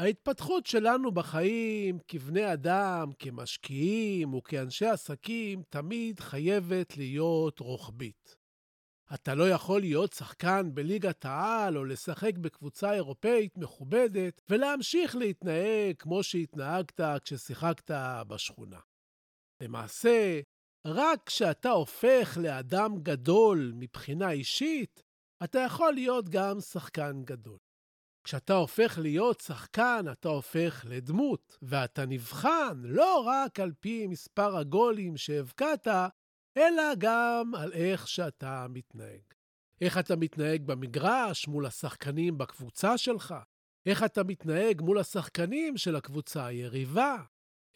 ההתפתחות שלנו בחיים כבני אדם, כמשקיעים וכאנשי עסקים, תמיד חייבת להיות רוחבית. אתה לא יכול להיות שחקן בליגת העל או לשחק בקבוצה אירופאית מכובדת ולהמשיך להתנהג כמו שהתנהגת כששיחקת בשכונה. למעשה, רק כשאתה הופך לאדם גדול מבחינה אישית, אתה יכול להיות גם שחקן גדול. כשאתה הופך להיות שחקן, אתה הופך לדמות, ואתה נבחן לא רק על פי מספר הגולים שהבקעת, אלא גם על איך שאתה מתנהג. איך אתה מתנהג במגרש מול השחקנים בקבוצה שלך, איך אתה מתנהג מול השחקנים של הקבוצה היריבה,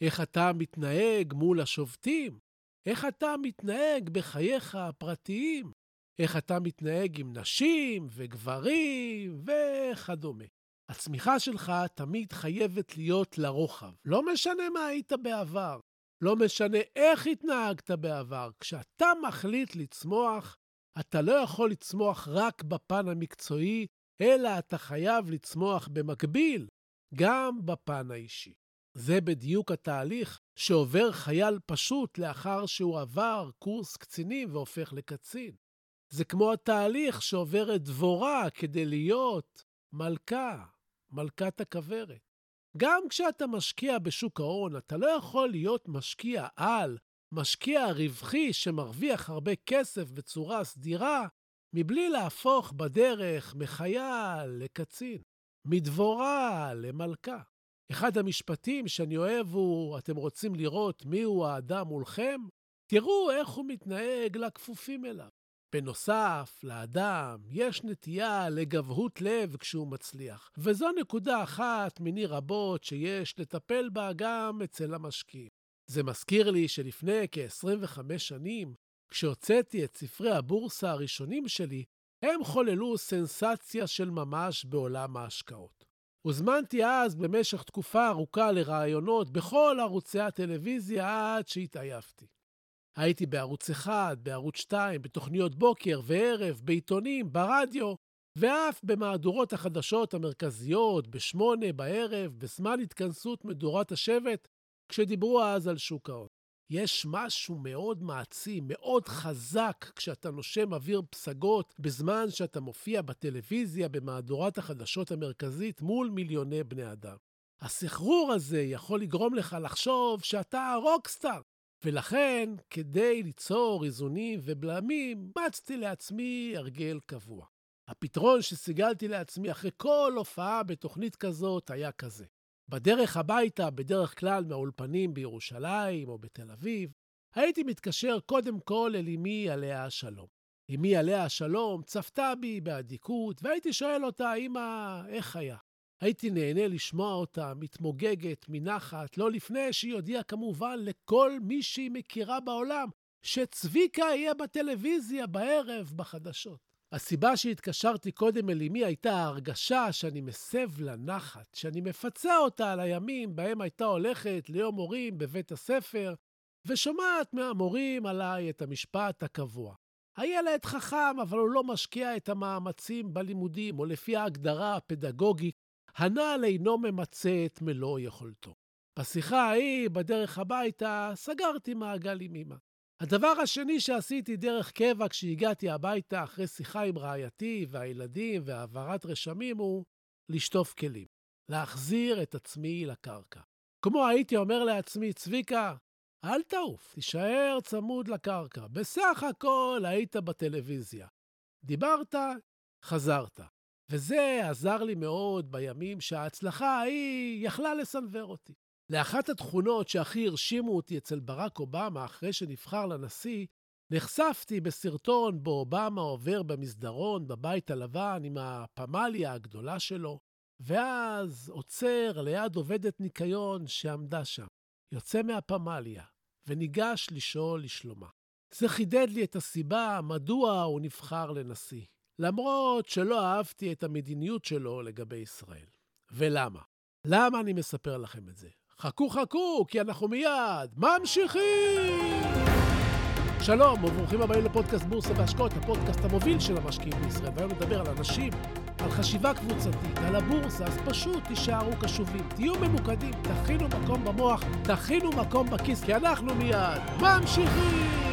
איך אתה מתנהג מול השובתים, איך אתה מתנהג בחייך הפרטיים, איך אתה מתנהג עם נשים וגברים וכדומה. הצמיחה שלך תמיד חייבת להיות לרוחב. לא משנה מה היית בעבר, לא משנה איך התנהגת בעבר. כשאתה מחליט לצמוח, אתה לא יכול לצמוח רק בפן המקצועי, אלא אתה חייב לצמוח במקביל גם בפן האישי. זה בדיוק התהליך שעובר חייל פשוט לאחר שהוא עבר קורס קצינים והופך לקצין. זה כמו התהליך שעוברת דבורה כדי להיות מלכה, מלכת הכוורת. גם כשאתה משקיע בשוק ההון, אתה לא יכול להיות משקיע על, משקיע רווחי שמרוויח הרבה כסף בצורה סדירה, מבלי להפוך בדרך מחייל לקצין, מדבורה למלכה. אחד המשפטים שאני אוהב הוא, אתם רוצים לראות מיהו האדם מולכם? תראו איך הוא מתנהג לכפופים אליו. בנוסף, לאדם יש נטייה לגבהות לב כשהוא מצליח, וזו נקודה אחת מיני רבות שיש לטפל בה גם אצל המשקיעים. זה מזכיר לי שלפני כ-25 שנים, כשהוצאתי את ספרי הבורסה הראשונים שלי, הם חוללו סנסציה של ממש בעולם ההשקעות. הוזמנתי אז במשך תקופה ארוכה לראיונות בכל ערוצי הטלוויזיה עד שהתעייפתי. הייתי בערוץ 1, בערוץ 2, בתוכניות בוקר וערב, בעיתונים, ברדיו, ואף במהדורות החדשות המרכזיות, בשמונה בערב, בזמן התכנסות מדורת השבט, כשדיברו אז על שוק ההון. יש משהו מאוד מעצים, מאוד חזק, כשאתה נושם אוויר פסגות בזמן שאתה מופיע בטלוויזיה במהדורת החדשות המרכזית מול מיליוני בני אדם. הסחרור הזה יכול לגרום לך לחשוב שאתה הרוקסטאר, ולכן, כדי ליצור איזונים ובלמים, מצתי לעצמי הרגל קבוע. הפתרון שסיגלתי לעצמי אחרי כל הופעה בתוכנית כזאת היה כזה. בדרך הביתה, בדרך כלל מהאולפנים בירושלים או בתל אביב, הייתי מתקשר קודם כל אל אמי עליה השלום. אמי עליה השלום צפתה בי באדיקות, והייתי שואל אותה, אמא, איך היה? הייתי נהנה לשמוע אותה מתמוגגת מנחת, לא לפני שהיא הודיעה כמובן לכל מי שהיא מכירה בעולם שצביקה יהיה בטלוויזיה בערב בחדשות. הסיבה שהתקשרתי קודם אל אמי הייתה ההרגשה שאני מסב לה נחת, שאני מפצה אותה על הימים בהם הייתה הולכת ליום מורים בבית הספר, ושומעת מהמורים עליי את המשפט הקבוע. הילד חכם, אבל הוא לא משקיע את המאמצים בלימודים, או לפי ההגדרה הפדגוגית, הנעל אינו ממצה את מלוא יכולתו. בשיחה ההיא, בדרך הביתה, סגרתי מעגל עם אמא. הדבר השני שעשיתי דרך קבע כשהגעתי הביתה אחרי שיחה עם רעייתי והילדים והעברת רשמים הוא לשטוף כלים, להחזיר את עצמי לקרקע. כמו הייתי אומר לעצמי, צביקה, אל תעוף, תישאר צמוד לקרקע. בסך הכל היית בטלוויזיה. דיברת, חזרת. וזה עזר לי מאוד בימים שההצלחה ההיא יכלה לסנוור אותי. לאחת התכונות שהכי הרשימו אותי אצל ברק אובמה אחרי שנבחר לנשיא, נחשפתי בסרטון בו אובמה עובר במסדרון בבית הלבן עם הפמליה הגדולה שלו, ואז עוצר ליד עובדת ניקיון שעמדה שם, יוצא מהפמליה, וניגש לשאול לשלומה. זה חידד לי את הסיבה מדוע הוא נבחר לנשיא, למרות שלא אהבתי את המדיניות שלו לגבי ישראל. ולמה? למה אני מספר לכם את זה? חכו חכו, כי אנחנו מיד ממשיכים! שלום וברוכים הבאים לפודקאסט בורסה והשקעות, הפודקאסט המוביל של המשקיעים בישראל. והיום נדבר על אנשים, על חשיבה קבוצתית, על הבורסה, אז פשוט תישארו קשובים, תהיו ממוקדים, תכינו מקום במוח, תכינו מקום בכיס, כי אנחנו מיד ממשיכים!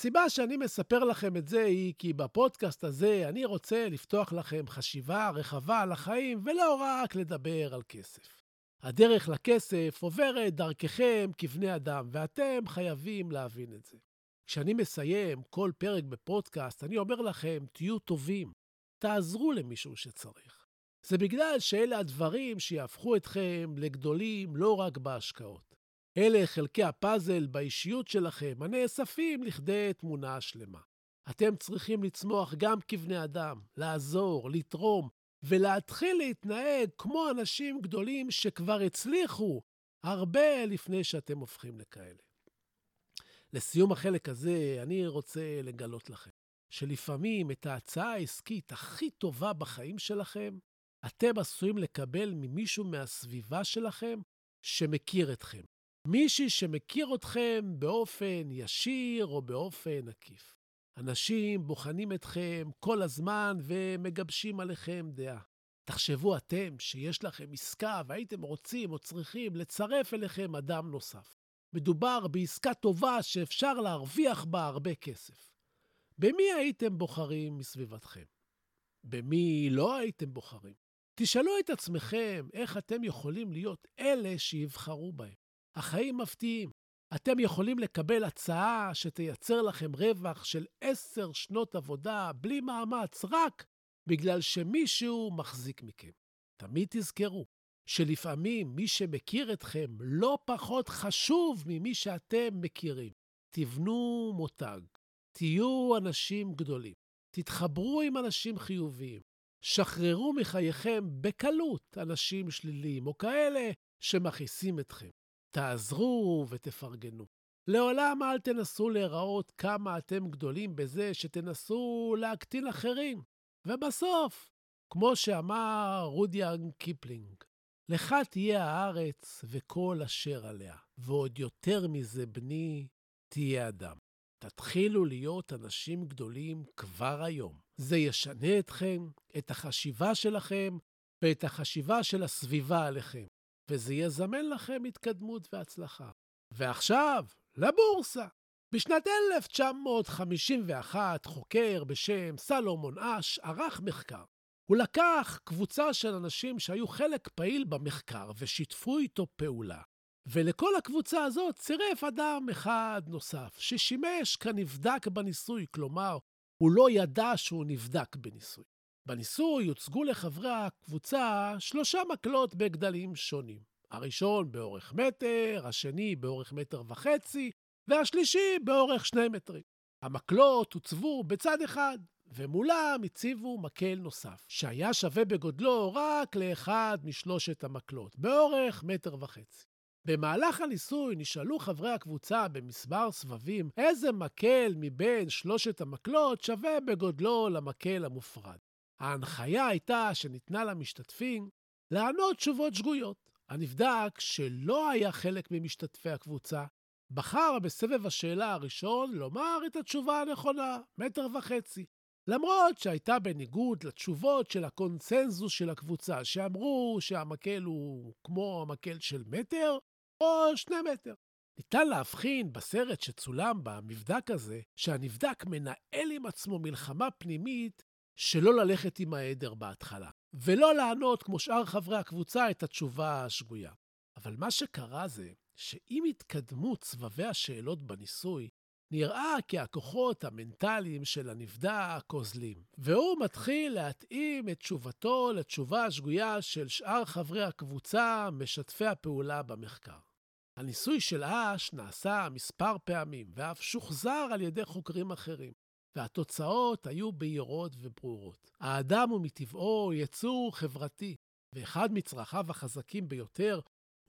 הסיבה שאני מספר לכם את זה היא כי בפודקאסט הזה אני רוצה לפתוח לכם חשיבה רחבה על החיים ולא רק לדבר על כסף. הדרך לכסף עוברת דרככם כבני אדם, ואתם חייבים להבין את זה. כשאני מסיים כל פרק בפודקאסט, אני אומר לכם, תהיו טובים, תעזרו למישהו שצריך. זה בגלל שאלה הדברים שיהפכו אתכם לגדולים לא רק בהשקעות. אלה חלקי הפאזל באישיות שלכם, הנאספים לכדי תמונה שלמה. אתם צריכים לצמוח גם כבני אדם, לעזור, לתרום, ולהתחיל להתנהג כמו אנשים גדולים שכבר הצליחו הרבה לפני שאתם הופכים לכאלה. לסיום החלק הזה, אני רוצה לגלות לכם שלפעמים את ההצעה העסקית הכי טובה בחיים שלכם, אתם עשויים לקבל ממישהו מהסביבה שלכם שמכיר אתכם, מישהי שמכיר אתכם באופן ישיר או באופן עקיף. אנשים בוחנים אתכם כל הזמן ומגבשים עליכם דעה. תחשבו אתם שיש לכם עסקה והייתם רוצים או צריכים לצרף אליכם אדם נוסף. מדובר בעסקה טובה שאפשר להרוויח בה הרבה כסף. במי הייתם בוחרים מסביבתכם? במי לא הייתם בוחרים? תשאלו את עצמכם איך אתם יכולים להיות אלה שיבחרו בהם. החיים מפתיעים. אתם יכולים לקבל הצעה שתייצר לכם רווח של עשר שנות עבודה בלי מאמץ, רק בגלל שמישהו מחזיק מכם. תמיד תזכרו שלפעמים מי שמכיר אתכם לא פחות חשוב ממי שאתם מכירים. תבנו מותג, תהיו אנשים גדולים, תתחברו עם אנשים חיוביים, שחררו מחייכם בקלות אנשים שליליים או כאלה שמכעיסים אתכם. תעזרו ותפרגנו. לעולם אל תנסו להיראות כמה אתם גדולים בזה שתנסו להקטין אחרים. ובסוף, כמו שאמר רודיארד קיפלינג, לך תהיה הארץ וכל אשר עליה, ועוד יותר מזה, בני, תהיה אדם. תתחילו להיות אנשים גדולים כבר היום. זה ישנה אתכם, את החשיבה שלכם ואת החשיבה של הסביבה עליכם. וזה יזמן לכם התקדמות והצלחה. ועכשיו, לבורסה. בשנת 1951 חוקר בשם סלומון אש ערך מחקר. הוא לקח קבוצה של אנשים שהיו חלק פעיל במחקר ושיתפו איתו פעולה. ולכל הקבוצה הזאת צירף אדם אחד נוסף, ששימש כנבדק בניסוי, כלומר, הוא לא ידע שהוא נבדק בניסוי. בניסוי הוצגו לחברי הקבוצה שלושה מקלות בגדלים שונים. הראשון באורך מטר, השני באורך מטר וחצי, והשלישי באורך שני מטרים. המקלות הוצבו בצד אחד, ומולם הציבו מקל נוסף, שהיה שווה בגודלו רק לאחד משלושת המקלות, באורך מטר וחצי. במהלך הניסוי נשאלו חברי הקבוצה במספר סבבים איזה מקל מבין שלושת המקלות שווה בגודלו למקל המופרד. ההנחיה הייתה שניתנה למשתתפים לענות תשובות שגויות. הנבדק, שלא היה חלק ממשתתפי הקבוצה, בחר בסבב השאלה הראשון לומר את התשובה הנכונה, מטר וחצי, למרות שהייתה בניגוד לתשובות של הקונסנזוס של הקבוצה, שאמרו שהמקל הוא כמו המקל של מטר או שני מטר. ניתן להבחין בסרט שצולם במבדק הזה, שהנבדק מנהל עם עצמו מלחמה פנימית שלא ללכת עם העדר בהתחלה, ולא לענות כמו שאר חברי הקבוצה את התשובה השגויה. אבל מה שקרה זה שעם התקדמות סבבי השאלות בניסוי, נראה כי הכוחות המנטליים של הנבדק אוזלים, והוא מתחיל להתאים את תשובתו לתשובה השגויה של שאר חברי הקבוצה, משתפי הפעולה במחקר. הניסוי של אש נעשה מספר פעמים, ואף שוחזר על ידי חוקרים אחרים, והתוצאות היו בהירות וברורות. האדם הוא מטבעו יצור חברתי, ואחד מצרכיו החזקים ביותר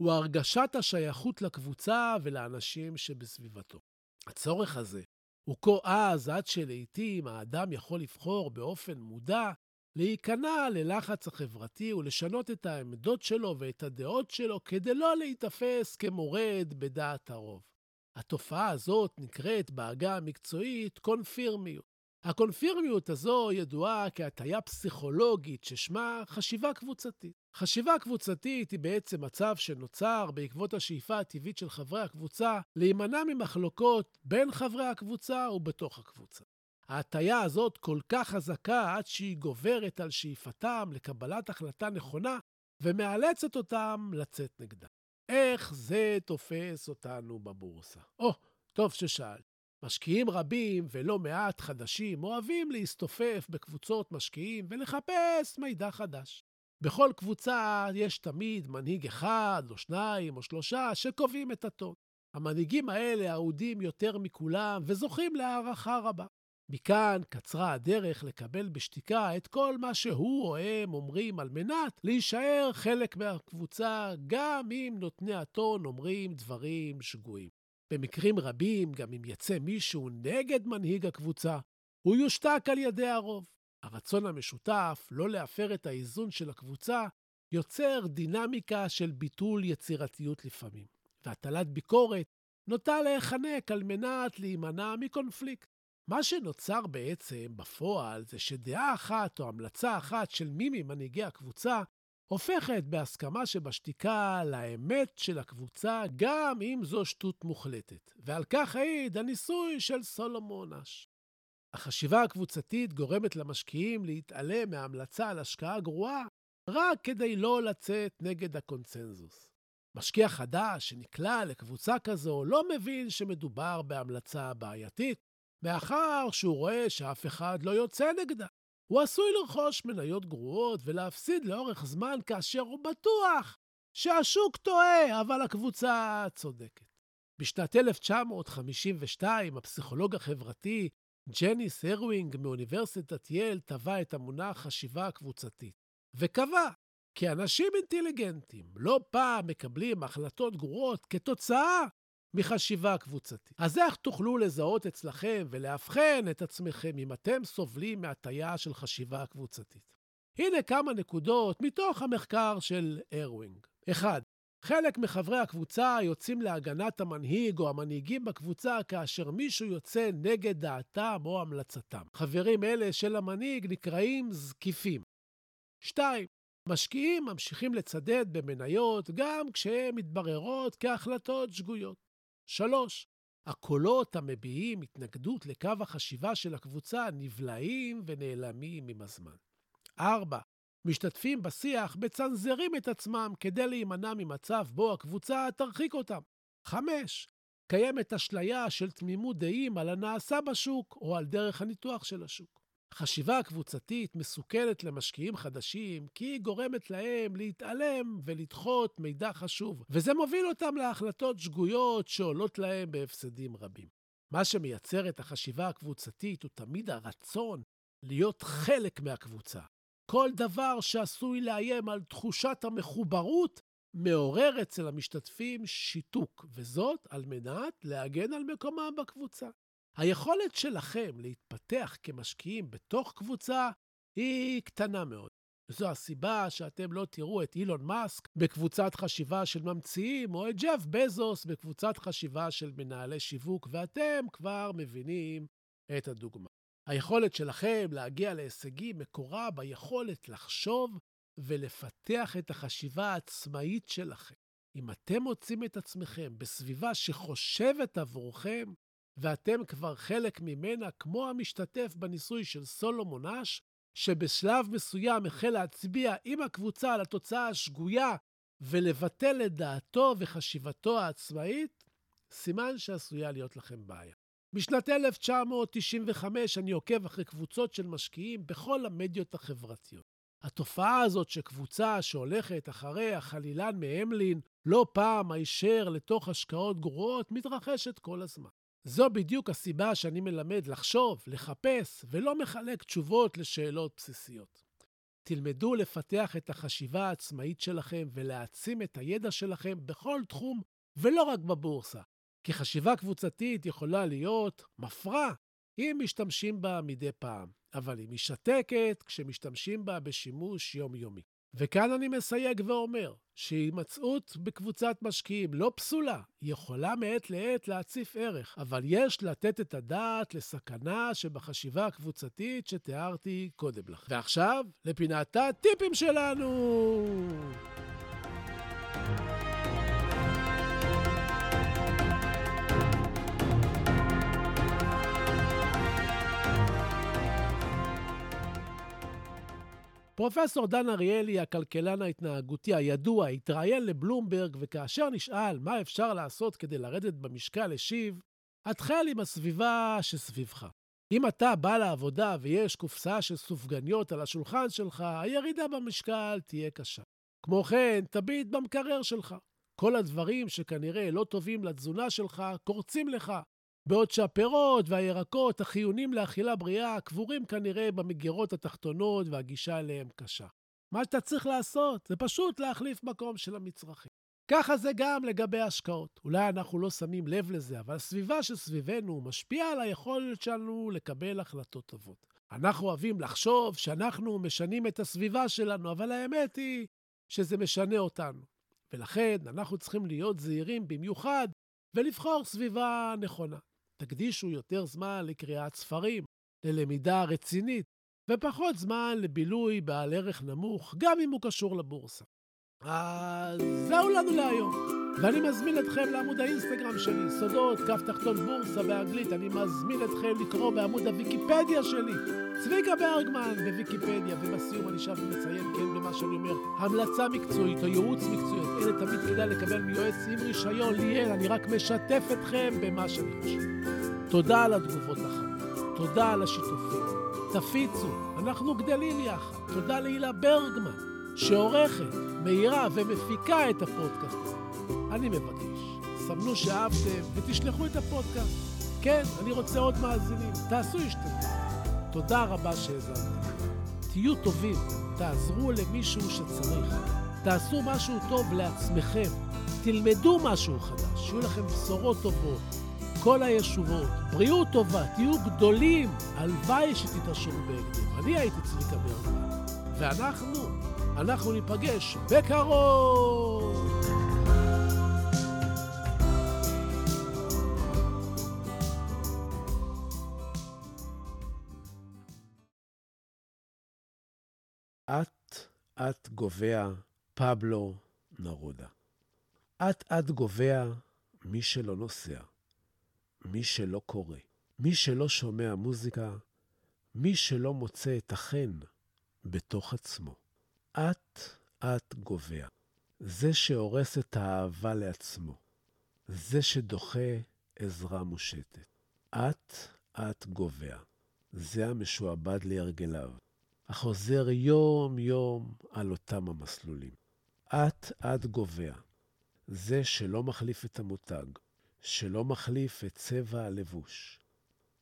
הוא הרגשת השייכות לקבוצה ולאנשים שבסביבתו. הצורך הזה הוא כה עז עד שלעיתים האדם יכול לבחור באופן מודע להיכנע ללחץ החברתי ולשנות את העמדות שלו ואת הדעות שלו כדי לא להיתפס כמורד בדעת הרוב. התופעה הזאת נקראת בעגה המקצועית קונפירמיות. הקונפירמיות הזו ידועה כהטיה פסיכולוגית ששמה חשיבה קבוצתית. חשיבה קבוצתית היא בעצם מצב שנוצר בעקבות השאיפה הטבעית של חברי הקבוצה להימנע ממחלוקות בין חברי הקבוצה ובתוך הקבוצה. ההטיה הזאת כל כך חזקה עד שהיא גוברת על שאיפתם לקבלת החלטה נכונה ומאלצת אותם לצאת נגדה. איך זה תופס אותנו בבורסה? או, oh, טוב ששאלת. משקיעים רבים ולא מעט חדשים אוהבים להסתופף בקבוצות משקיעים ולחפש מידע חדש. בכל קבוצה יש תמיד מנהיג אחד או שניים או שלושה שקובעים את הטון. המנהיגים האלה אהודים יותר מכולם וזוכים להערכה רבה. מכאן קצרה הדרך לקבל בשתיקה את כל מה שהוא או הם אומרים על מנת להישאר חלק מהקבוצה, גם אם נותני הטון אומרים דברים שגויים. במקרים רבים, גם אם יצא מישהו נגד מנהיג הקבוצה, הוא יושתק על ידי הרוב. הרצון המשותף לא להפר את האיזון של הקבוצה יוצר דינמיקה של ביטול יצירתיות לפעמים, והטלת ביקורת נוטה להיחנק על מנת להימנע מקונפליקט. מה שנוצר בעצם בפועל זה שדעה אחת או המלצה אחת של מי ממנהיגי הקבוצה הופכת בהסכמה שבשתיקה לאמת של הקבוצה, גם אם זו שטות מוחלטת. ועל כך העיד הניסוי של סולומון אש. החשיבה הקבוצתית גורמת למשקיעים להתעלם מההמלצה על השקעה גרועה רק כדי לא לצאת נגד הקונצנזוס. משקיע חדש שנקלע לקבוצה כזו לא מבין שמדובר בהמלצה בעייתית, מאחר שהוא רואה שאף אחד לא יוצא נגדה. הוא עשוי לרכוש מניות גרועות ולהפסיד לאורך זמן כאשר הוא בטוח שהשוק טועה, אבל הקבוצה צודקת. בשנת 1952, הפסיכולוג החברתי ג'ניס אירווינג מאוניברסיטת יל טבע את המונח חשיבה הקבוצתית, וקבע כי אנשים אינטליגנטים לא פעם מקבלים החלטות גרועות כתוצאה מחשיבה קבוצתית. אז איך תוכלו לזהות אצלכם ולאבחן את עצמכם אם אתם סובלים מהטיה של חשיבה קבוצתית? הנה כמה נקודות מתוך המחקר של אירווינג. 1. חלק מחברי הקבוצה יוצאים להגנת המנהיג או המנהיגים בקבוצה כאשר מישהו יוצא נגד דעתם או המלצתם. חברים אלה של המנהיג נקראים זקיפים. 2. משקיעים ממשיכים לצדד במניות גם כשהן מתבררות כהחלטות שגויות. 3. הקולות המביעים התנגדות לקו החשיבה של הקבוצה נבלעים ונעלמים עם הזמן. 4. משתתפים בשיח מצנזרים את עצמם כדי להימנע ממצב בו הקבוצה תרחיק אותם. 5. קיימת אשליה של תמימות דעים על הנעשה בשוק או על דרך הניתוח של השוק. חשיבה הקבוצתית מסוכנת למשקיעים חדשים כי היא גורמת להם להתעלם ולדחות מידע חשוב, וזה מוביל אותם להחלטות שגויות שעולות להם בהפסדים רבים. מה שמייצר את החשיבה הקבוצתית הוא תמיד הרצון להיות חלק מהקבוצה, כל דבר שעשוי לאיים על תחושת המחוברות מעורר אצל המשתתפים שיתוק, וזאת על מנת להגן על מקומם בקבוצה. היכולת שלכם להתפתח כמשקיעים בתוך קבוצה היא קטנה מאוד. זו הסיבה שאתם לא תראו את אילון מאסק בקבוצת חשיבה של ממציאים, או את ג'ף בזוס בקבוצת חשיבה של מנהלי שיווק, ואתם כבר מבינים את הדוגמה. היכולת שלכם להגיע להישגים מקורה ביכולת לחשוב ולפתח את החשיבה העצמאית שלכם. אם אתם מוצאים את עצמכם בסביבה שחושבת עבורכם, ואתם כבר חלק ממנה כמו המשתתף בניסוי של סולומון אש, שבשלב מסוים החל להצביע עם הקבוצה על התוצאה השגויה ולבטל את דעתו וחשיבתו העצמאית, סימן שעשויה להיות לכם בעיה. בשנת 1995 אני עוקב אחרי קבוצות של משקיעים בכל המדיות החברתיות. התופעה הזאת שקבוצה שהולכת אחרי החלילן מהמלין לא פעם הישר לתוך השקעות גרועות מתרחשת כל הזמן. זו בדיוק הסיבה שאני מלמד לחשוב, לחפש, ולא מחלק תשובות לשאלות בסיסיות. תלמדו לפתח את החשיבה העצמאית שלכם ולהעצים את הידע שלכם בכל תחום, ולא רק בבורסה. כי חשיבה קבוצתית יכולה להיות מפרה אם משתמשים בה מדי פעם, אבל היא משתקת כשמשתמשים בה בשימוש יומיומי. וכאן אני מסייג ואומר שהימצאות בקבוצת משקיעים לא פסולה, יכולה מעת לעת להציף ערך, אבל יש לתת את הדעת לסכנה שבחשיבה הקבוצתית שתיארתי קודם לכן. ועכשיו, לפינת הטיפים שלנו! פרופסור דן אריאלי, הכלכלן ההתנהגותי הידוע, התראיין לבלומברג, וכאשר נשאל מה אפשר לעשות כדי לרדת במשקל, השיב, התחל עם הסביבה שסביבך. אם אתה בא לעבודה ויש קופסה של סופגניות על השולחן שלך, הירידה במשקל תהיה קשה. כמו כן, תביט במקרר שלך. כל הדברים שכנראה לא טובים לתזונה שלך, קורצים לך, בעוד שהפירות והירקות החיונים לאכילה בריאה קבורים כנראה במגירות התחתונות והגישה אליהם קשה. מה שאתה צריך לעשות זה פשוט להחליף מקום של המצרכים. ככה זה גם לגבי השקעות. אולי אנחנו לא שמים לב לזה, אבל הסביבה שסביבנו משפיעה על היכולת שלנו לקבל החלטות טובות. אנחנו אוהבים לחשוב שאנחנו משנים את הסביבה שלנו, אבל האמת היא שזה משנה אותנו. ולכן אנחנו צריכים להיות זהירים במיוחד ולבחור סביבה נכונה. תקדישו יותר זמן לקריאת ספרים, ללמידה רצינית, ופחות זמן לבילוי בעל ערך נמוך, גם אם הוא קשור לבורסה. אז זהו לנו להיום. ואני מזמין אתכם לעמוד האינסטגרם שלי, סודות, כף תחתון בורסה באנגלית. אני מזמין אתכם לקרוא בעמוד הוויקיפדיה שלי, צביקה ברגמן בוויקיפדיה. ובסיום אני שב ומציין, כן, במה שאני אומר, המלצה מקצועית או ייעוץ מקצועי, אלה תמיד כדאי לקבל מיועץ עם רישיון. ליאל, אני רק משתף אתכם במה שאני חושב. תודה על התגובות החמות, תודה על השיתופים. תפיצו, אנחנו גדלים יחד. תודה להילה ברגמן, שעורכת, מאירה ומפיקה את הפודקאסט. אני מבקש, סמנו שאהבתם ותשלחו את הפודקאסט. כן, אני רוצה עוד מאזינים, תעשו השתתפות. תודה רבה שהאזנתם. תהיו טובים, תעזרו למישהו שצריך. תעשו משהו טוב לעצמכם. תלמדו משהו חדש, שיהיו לכם בשורות טובות. כל הישובות, בריאות טובה, תהיו גדולים, הלוואי שתתעשרו בהקדם. אני הייתי צביקה ברגמן, ואנחנו, אנחנו ניפגש בקרוב! אט-אט גובע פבלו נרודה. אט-אט גובע מי שלא נוסע. מי שלא קורא, מי שלא שומע מוזיקה, מי שלא מוצא את החן בתוך עצמו. אט-אט גובע. זה שהורס את האהבה לעצמו. זה שדוחה עזרה מושטת. אט-אט גובע. זה המשועבד להרגליו, החוזר יום-יום על אותם המסלולים. אט-אט גובע. זה שלא מחליף את המותג, שלא מחליף את צבע הלבוש,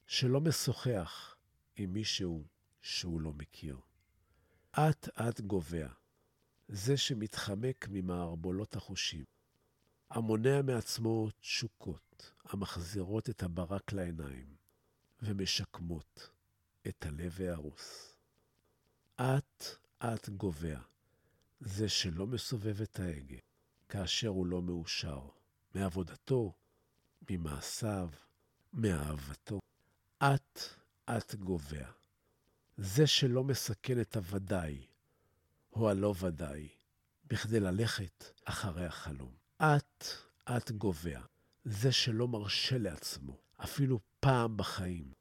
שלא משוחח עם מישהו שהוא לא מכיר. אט-אט גובע, זה שמתחמק ממערבולות החושים, המונע מעצמו תשוקות המחזירות את הברק לעיניים ומשקמות את הלב ההרוס. אט-אט גובע, זה שלא מסובב את ההגה כאשר הוא לא מאושר מעבודתו, ממעשיו, מאהבתו. אט-אט גובע. זה שלא מסכן את הוודאי, או הלא ודאי, בכדי ללכת אחרי החלום. אט-אט גובע. זה שלא מרשה לעצמו, אפילו פעם בחיים,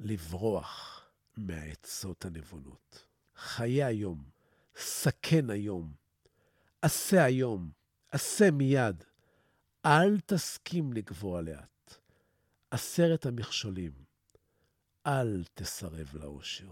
לברוח מהעצות הנבונות. חיה היום, סכן היום, עשה היום, עשה מיד. אל תסכים לגבוה לאט. עשרת המכשולים, אל תסרב לאושר.